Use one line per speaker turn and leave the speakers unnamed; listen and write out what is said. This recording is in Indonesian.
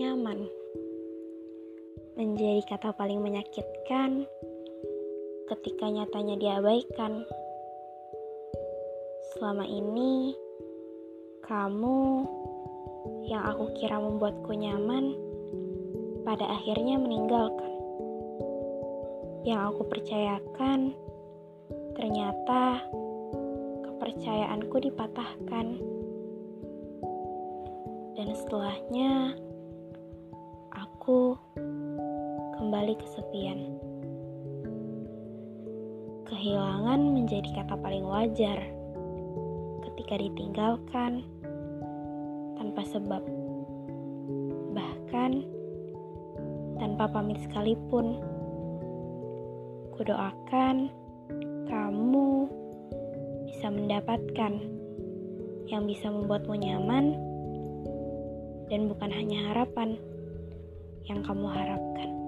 nyaman menjadi kata paling menyakitkan ketika nyatanya diabaikan. Selama ini, kamu yang aku kira membuatku nyaman, pada akhirnya meninggalkan. Yang aku percayakan, ternyata kepercayaanku dipatahkan. Dan setelahnya, aku kembali kesepian. Kehilangan menjadi kata paling wajar ketika ditinggalkan tanpa sebab, bahkan tanpa pamit sekalipun. Kudoakan kamu bisa mendapatkan yang bisa membuatmu nyaman dan bukan hanya harapan yang kamu harapkan.